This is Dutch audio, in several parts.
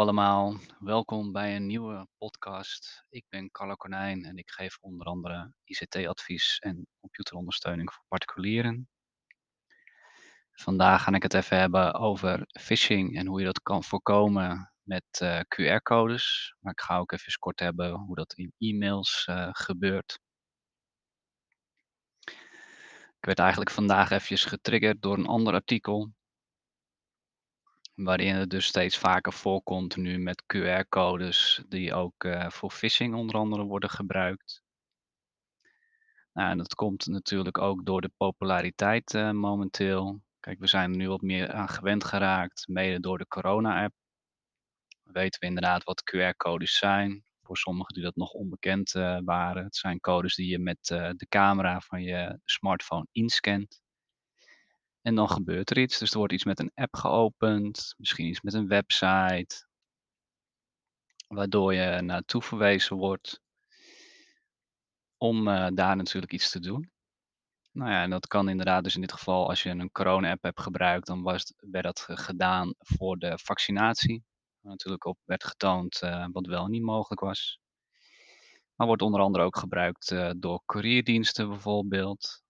allemaal, welkom bij een nieuwe podcast. Ik ben Carlo Konijn en ik geef onder andere ICT-advies en computerondersteuning voor particulieren. Vandaag ga ik het even hebben over phishing en hoe je dat kan voorkomen met eh, QR-codes. Maar ik ga ook even kort hebben hoe dat in e-mails eh, gebeurt. Ik werd eigenlijk vandaag eventjes getriggerd door een ander artikel Waarin het dus steeds vaker voorkomt nu met QR-codes die ook uh, voor phishing onder andere worden gebruikt. Nou, en dat komt natuurlijk ook door de populariteit uh, momenteel. Kijk, we zijn er nu wat meer aan gewend geraakt, mede door de corona-app. Weten we inderdaad wat QR-codes zijn. Voor sommigen die dat nog onbekend uh, waren. Het zijn codes die je met de camera van je smartphone inscant. En dan gebeurt er iets. Dus er wordt iets met een app geopend, misschien iets met een website, waardoor je naartoe verwezen wordt om uh, daar natuurlijk iets te doen. Nou ja, en dat kan inderdaad dus in dit geval, als je een corona-app hebt gebruikt, dan was werd dat gedaan voor de vaccinatie. Waar natuurlijk op werd getoond uh, wat wel niet mogelijk was. Maar wordt onder andere ook gebruikt uh, door courierdiensten bijvoorbeeld.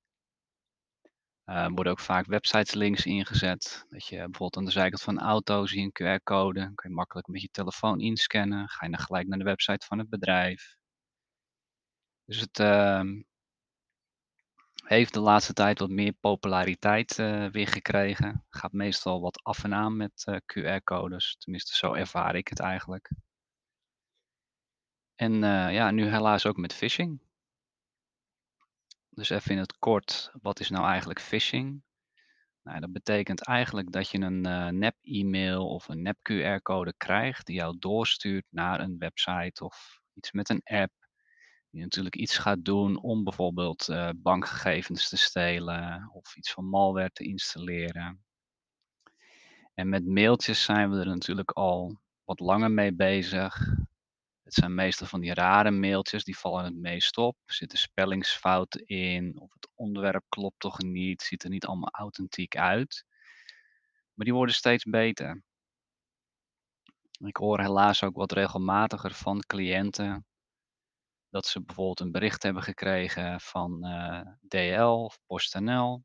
Uh, worden ook vaak websites links ingezet. Dat je bijvoorbeeld aan de zijkant van een auto zie je een QR-code. Dan kan je makkelijk met je telefoon inscannen. Ga je dan gelijk naar de website van het bedrijf. Dus het uh, heeft de laatste tijd wat meer populariteit uh, weer gekregen. Gaat meestal wat af en aan met uh, QR-codes. Tenminste, zo ervaar ik het eigenlijk. En ja, nu helaas ook met phishing. Dus even in het kort, wat is nou eigenlijk phishing? Nou, dat betekent eigenlijk dat je een uh, nep-e-mail of een nep-QR-code krijgt die jou doorstuurt naar een website of iets met een app. Die natuurlijk iets gaat doen om bijvoorbeeld uh, bankgegevens te stelen of iets van malware te installeren. En met mailtjes zijn we er natuurlijk al wat langer mee bezig. Het zijn meestal van die rare mailtjes, die vallen het meest op. Er zitten spellingsfouten in, of het onderwerp klopt toch niet, ziet er niet allemaal authentiek uit. Maar die worden steeds beter. Ik hoor helaas ook wat regelmatiger van cliënten dat ze bijvoorbeeld een bericht hebben gekregen van eh, DL of PostNL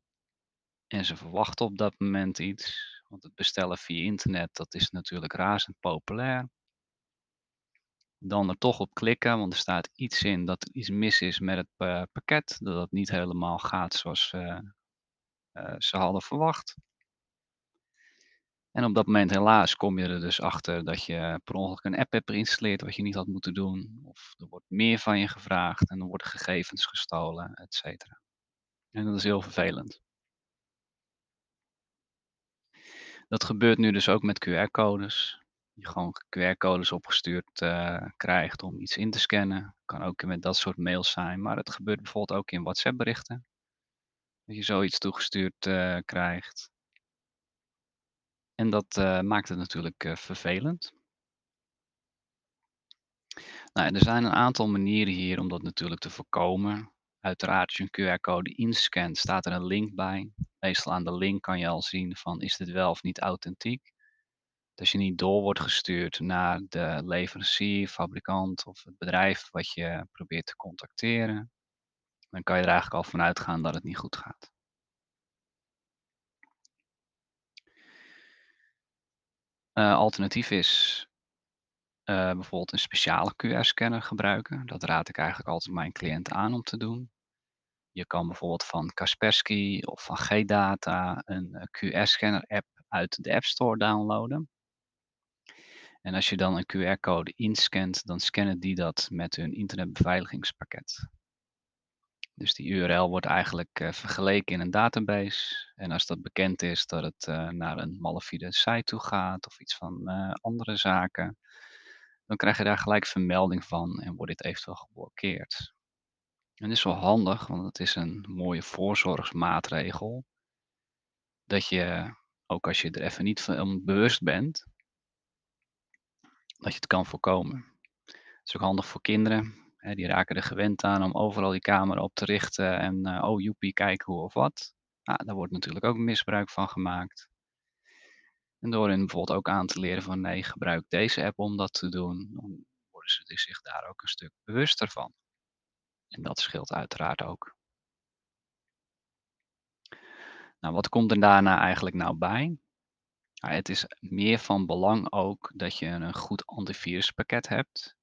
en ze verwachten op dat moment iets. Want het bestellen via internet, dat is natuurlijk razend populair dan er toch op klikken, want er staat iets in dat er iets mis is met het uh, pakket, dat het niet helemaal gaat zoals uh, ze hadden verwacht. En op dat moment helaas kom je er dus achter dat je per ongeluk een app hebt geïnstalleerd wat je niet had moeten doen. Of er wordt meer van je gevraagd en er worden gegevens gestolen, et cetera. En dat is heel vervelend. Dat gebeurt nu dus ook met QR-codes je gewoon QR-codes opgestuurd uh, krijgt om iets in te scannen. Kan ook met dat soort mails zijn, maar het gebeurt bijvoorbeeld ook in WhatsApp-berichten. Dat je zoiets toegestuurd uh, krijgt. En dat uh, maakt het natuurlijk vervelend. Nou, er zijn een aantal manieren hier om dat natuurlijk te voorkomen. Uiteraard, als je een QR-code inscant, staat er een link bij. Meestal aan de link kan je al zien van is dit wel of niet authentiek. Dat je niet door wordt gestuurd naar de leverancier, fabrikant of het bedrijf wat je probeert te contacteren. Dan kan je er eigenlijk al van uitgaan dat het niet goed gaat. Uh, alternatief is uh, bijvoorbeeld een speciale QR-scanner gebruiken. Dat raad ik eigenlijk altijd mijn cliënten aan om te doen. Je kan bijvoorbeeld van Kaspersky of van G-Data een uh, QR-scanner-app uit de App Store downloaden. En als je dan een QR-code inscant, dan scannen die dat met hun internetbeveiligingspakket. Dus die URL wordt eigenlijk uh, vergeleken in een database. En als dat bekend is dat het uh, naar een malafide site toe gaat of iets van uh, andere zaken, dan krijg je daar gelijk vermelding van en wordt dit eventueel geblokkeerd. En dit is wel handig, want het is een mooie voorzorgsmaatregel. Dat je, ook als je er even niet van bewust bent, dat je het kan voorkomen. Het is ook handig voor kinderen. Hè, die raken er gewend aan om overal die camera op te richten en uh, oh joepie, kijk hoe of wat. Nou, daar wordt natuurlijk ook misbruik van gemaakt. En door hen bijvoorbeeld ook aan te leren van nee, gebruik deze app om dat te doen, dan worden ze zich daar ook een stuk bewuster van. En dat scheelt uiteraard ook. Nou, wat komt er daarna eigenlijk nou bij? Nou, het is meer van belang ook dat je een goed antiviruspakket hebt.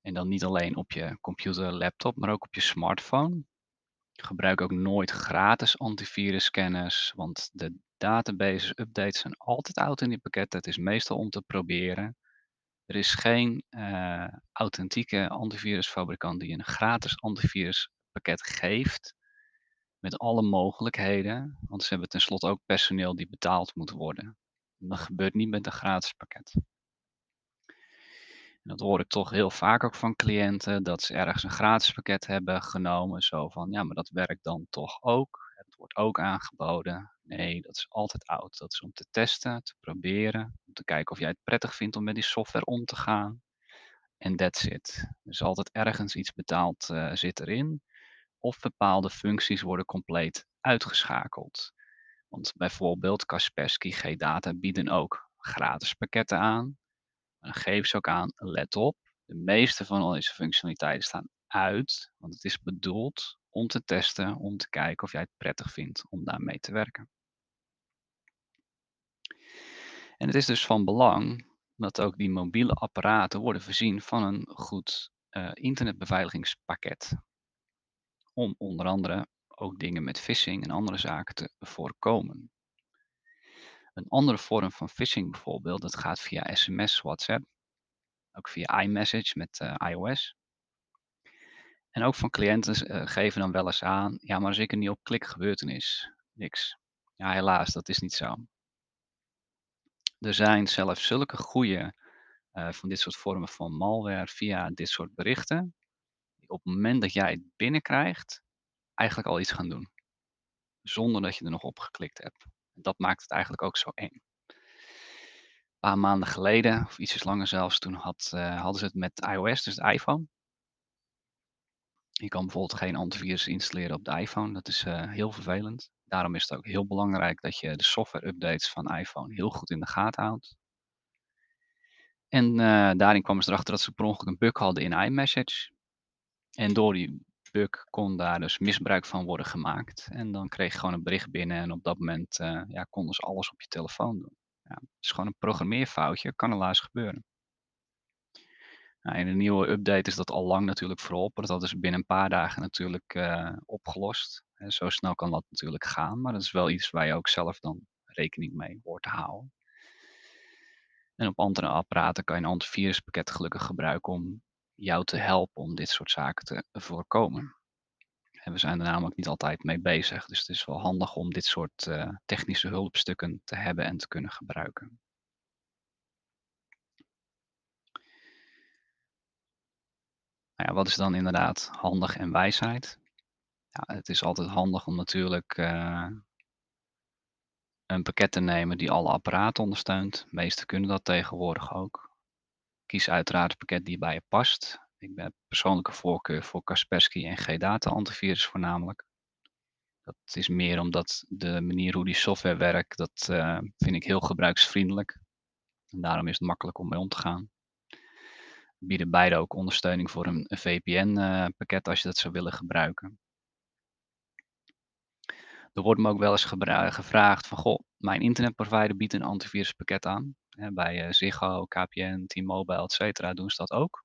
En dan niet alleen op je computer, laptop, maar ook op je smartphone. Gebruik ook nooit gratis antivirusscanners, want de databases updates zijn altijd oud in die pakketten. Het is meestal om te proberen. Er is geen uh, authentieke antivirusfabrikant die een gratis antiviruspakket geeft met alle mogelijkheden, want ze hebben tenslotte ook personeel die betaald moet worden. dat gebeurt niet met een gratis pakket. En dat hoor ik toch heel vaak ook van cliënten, dat ze ergens een gratis pakket hebben genomen. Zo van, ja, maar dat werkt dan toch ook. Het wordt ook aangeboden. Nee, dat is altijd oud. Dat is om te testen, te proberen, om te kijken of jij het prettig vindt om met die software om te gaan. En that's it. Dus altijd ergens iets betaald uh, zit erin. Of bepaalde functies worden compleet uitgeschakeld. Want bijvoorbeeld Kaspersky G-Data bieden ook gratis pakketten aan dan geven ze ook aan, let op, de meeste van al deze functionaliteiten staan uit, want het is bedoeld om te testen, om te kijken of jij het prettig vindt om daarmee te werken. En het is dus van belang dat ook die mobiele apparaten worden voorzien van een goed uh, internetbeveiligingspakket. Om onder andere ook dingen met phishing en andere zaken te voorkomen. Een andere vorm van phishing bijvoorbeeld, dat gaat via sms, WhatsApp, ook via iMessage met uh, iOS. En ook van cliënten uh, geven dan wel eens aan, ja, maar als ik er niet op klik, gebeurt er niks. Ja, helaas, dat is niet zo. Er zijn zelfs zulke goede uh, van dit soort vormen van malware via dit soort berichten, op het moment dat jij het binnenkrijgt, eigenlijk al iets gaan doen. Zonder dat je er nog op geklikt hebt. Dat maakt het eigenlijk ook zo eng. Een paar maanden geleden, of ietsjes langer zelfs, toen had, uh, hadden ze het met iOS, dus de iPhone. Je kan bijvoorbeeld geen antivirus installeren op de iPhone. Dat is uh, heel vervelend. Daarom is het ook heel belangrijk dat je de software updates van iPhone heel goed in de gaten houdt. En uh, daarin kwamen ze erachter dat ze per ongeluk een bug hadden in iMessage. En door die bug kon daar dus misbruik van worden gemaakt. En dan kreeg je gewoon een bericht binnen en op dat moment uh, ja, konden ze alles op je telefoon doen. Ja, het is gewoon een programmeerfoutje, kan helaas gebeuren. Nou, in een nieuwe update is dat al lang natuurlijk verholpen. Dat is binnen een paar dagen natuurlijk uh, opgelost. En zo snel kan dat natuurlijk gaan, maar dat is wel iets waar je ook zelf dan rekening mee hoort te houden. En op andere apparaten kan je een antiviruspakket gelukkig gebruiken om jou te helpen om dit soort zaken te voorkomen. En we zijn er namelijk niet altijd mee bezig, dus het is wel handig om dit soort uh, technische hulpstukken te hebben en te kunnen gebruiken. Nou ja, wat is dan inderdaad handig en wijsheid? Het is altijd handig om natuurlijk uh, een pakket te nemen die alle apparaten ondersteunt. De meesten kunnen dat tegenwoordig ook. Kies uiteraard het pakket die bij je past. Ik heb persoonlijke voorkeur voor Kaspersky en G-Data antivirus voornamelijk. Dat is meer omdat de manier hoe die software werkt, dat uh, vind ik heel gebruiksvriendelijk. En daarom is het makkelijk om mee om te gaan. Bieden beide ook ondersteuning voor een, VPN-pakket uh, als je dat zou willen gebruiken. Er wordt me ook wel eens gevraagd van, goh, mijn internetprovider biedt een antiviruspakket aan. Bij uh, Ziggo, KPN, T-Mobile, et cetera doen ze dat ook.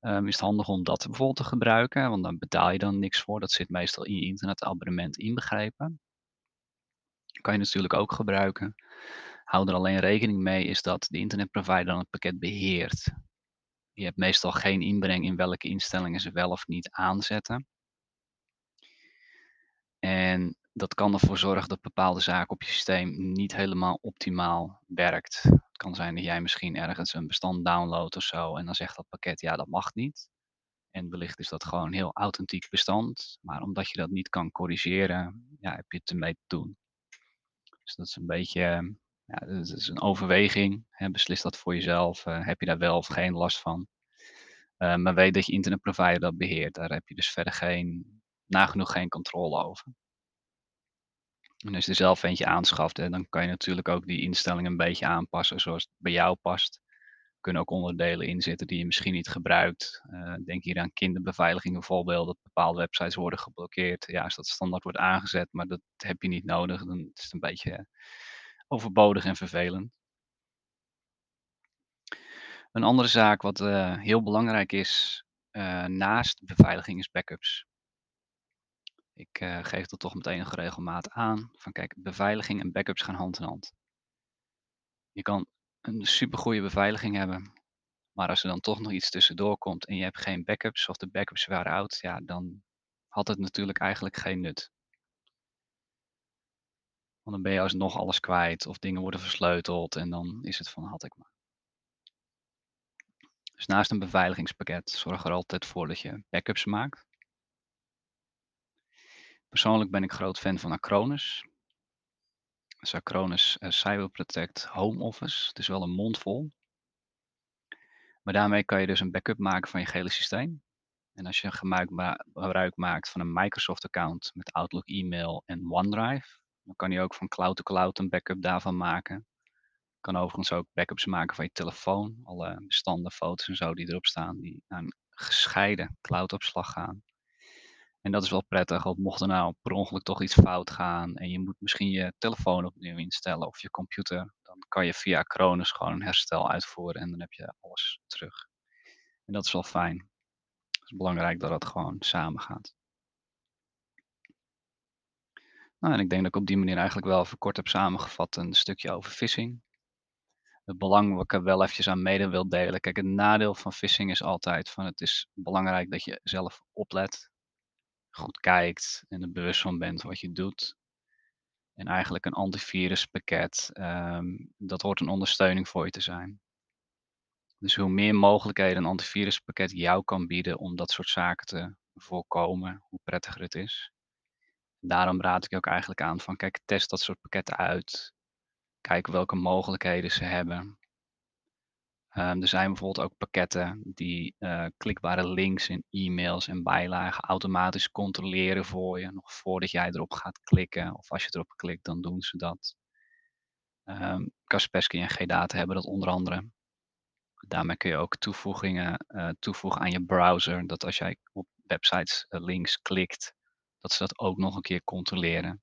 Um, is het handig om dat bijvoorbeeld te gebruiken, want dan betaal je dan niks voor. Dat zit meestal in je internetabonnement inbegrepen. Kan je natuurlijk ook gebruiken. Hou er alleen rekening mee is dat de internetprovider dan het pakket beheert. Je hebt meestal geen inbreng in welke instellingen ze wel of niet aanzetten. En dat kan ervoor zorgen dat bepaalde zaken op je systeem niet helemaal optimaal werkt. Het kan zijn dat jij misschien ergens een bestand downloadt of zo en dan zegt dat pakket ja dat mag niet. En wellicht is dat gewoon een heel authentiek bestand, maar omdat je dat niet kan corrigeren, ja, heb je het ermee te doen. Dus dat is een beetje, ja, dat is een overweging. Hè, beslis dat voor jezelf. Uh, heb je daar wel of geen last van? Uh, maar weet dat je internetprovider dat beheert. Daar heb je dus verder geen, nagenoeg geen controle over. En als je er zelf eentje aanschaft, hè, dan kan je natuurlijk ook die instellingen een beetje aanpassen zoals het bij jou past. Er kunnen ook onderdelen in zitten die je misschien niet gebruikt. Uh, denk hier aan kinderbeveiliging bijvoorbeeld, dat bepaalde websites worden geblokkeerd. Ja, als dat standaard wordt aangezet, maar dat heb je niet nodig, dan is het een beetje overbodig en vervelend. Een andere zaak wat uh, heel belangrijk is, uh, naast beveiliging is backups. Ik uh, geef dat toch met enige regelmaat aan. Van kijk, beveiliging en backups gaan hand in hand. Je kan een supergoeie beveiliging hebben, maar als er dan toch nog iets tussendoor komt en je hebt geen backups of de backups waren oud, ja, dan had het natuurlijk eigenlijk geen nut. Want dan ben je alsnog alles kwijt of dingen worden versleuteld en dan is het van had ik maar. Dus naast een beveiligingspakket zorg er altijd voor dat je backups maakt. Persoonlijk ben ik groot fan van Acronis. Dus Acronis uh, Cyber Protect Home Office. Het is wel een mond vol. Maar daarmee kan je dus een backup maken van je gele systeem. En als je gebruik maakt van een Microsoft-account met Outlook e-mail en OneDrive, dan kan je ook van cloud to cloud een backup daarvan maken. Je kan overigens ook backups maken van je telefoon. Alle bestanden, foto's en zo die erop staan, die naar een gescheiden cloudopslag gaan. En dat is wel prettig, want mocht er nou per ongeluk toch iets fout gaan en je moet misschien je telefoon opnieuw instellen of je computer, dan kan je via Cronus gewoon een herstel uitvoeren en dan heb je alles terug. En dat is wel fijn. Het is belangrijk dat het gewoon samen gaat. Nou, en ik denk dat ik op die manier eigenlijk wel even kort heb samengevat een stukje over phishing. Het belang wat ik er wel eventjes aan mede wil delen. Kijk, het nadeel van phishing is altijd van het is belangrijk dat je zelf oplet goed kijkt en er bewust van bent wat je doet. En eigenlijk een antiviruspakket, um, dat hoort een ondersteuning voor je te zijn. Dus hoe meer mogelijkheden een antiviruspakket jou kan bieden om dat soort zaken te voorkomen, hoe prettiger het is. Daarom raad ik je ook eigenlijk aan van kijk, test dat soort pakketten uit. Kijk welke mogelijkheden ze hebben. Um, er zijn bijvoorbeeld ook pakketten die uh, klikbare links in e-mails en bijlagen automatisch controleren voor je, nog voordat jij erop gaat klikken. Of als je erop klikt, dan doen ze dat. Um, Kaspersky en G-Data hebben dat onder andere. Daarmee kun je ook toevoegingen uh, toevoegen aan je browser. Dat als jij op websites uh, links klikt, dat ze dat ook nog een keer controleren.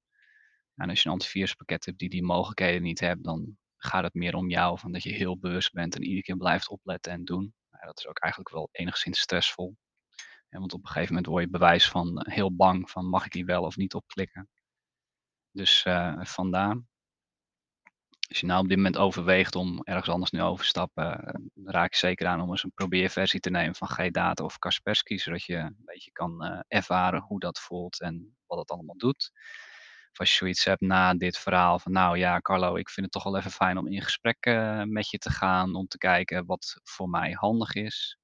En als je een antiviruspakket hebt die die mogelijkheden niet hebt, dan gaat het meer om jou, van dat je heel bewust bent en iedere keer blijft opletten en doen. Nou, dat is ook eigenlijk wel enigszins stressvol. Ja, want op een gegeven moment word je bewijs van eh, heel bang van mag ik hier wel of niet op klikken. Dus uh, vandaar. Als je nou op dit moment overweegt om ergens anders nu overstappen, uh, dan raak je zeker aan om eens een probeerversie te nemen van G-Data of Kaspersky, zodat je een beetje kan ervaren hoe dat voelt en wat het allemaal doet. Of als je zoiets hebt na dit verhaal van nou ja, Carlo, ik vind het toch wel even fijn om in gesprek uh, met je te gaan. Om te kijken wat voor mij handig is.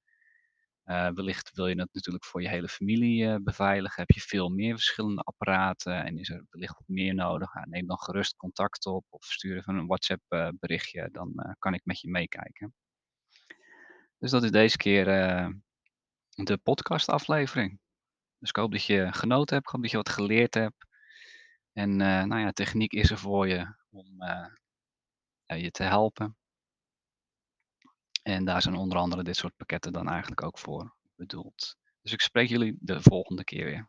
Uh, wellicht wil je het natuurlijk voor je hele familie uh, beveiligen. Heb je veel meer verschillende apparaten en is er wellicht wat meer nodig? Neem dan gerust contact op of stuur even een WhatsApp berichtje. Dan kan ik met je meekijken. Dus dat is deze keer de podcast aflevering. Dus ik hoop dat je genoten hebt, ik hoop dat je wat geleerd hebt. En eh, nou ja, techniek is er voor je om eh, je te helpen. En daar zijn onder andere dit soort pakketten dan eigenlijk ook voor bedoeld. Dus ik spreek jullie de volgende keer weer.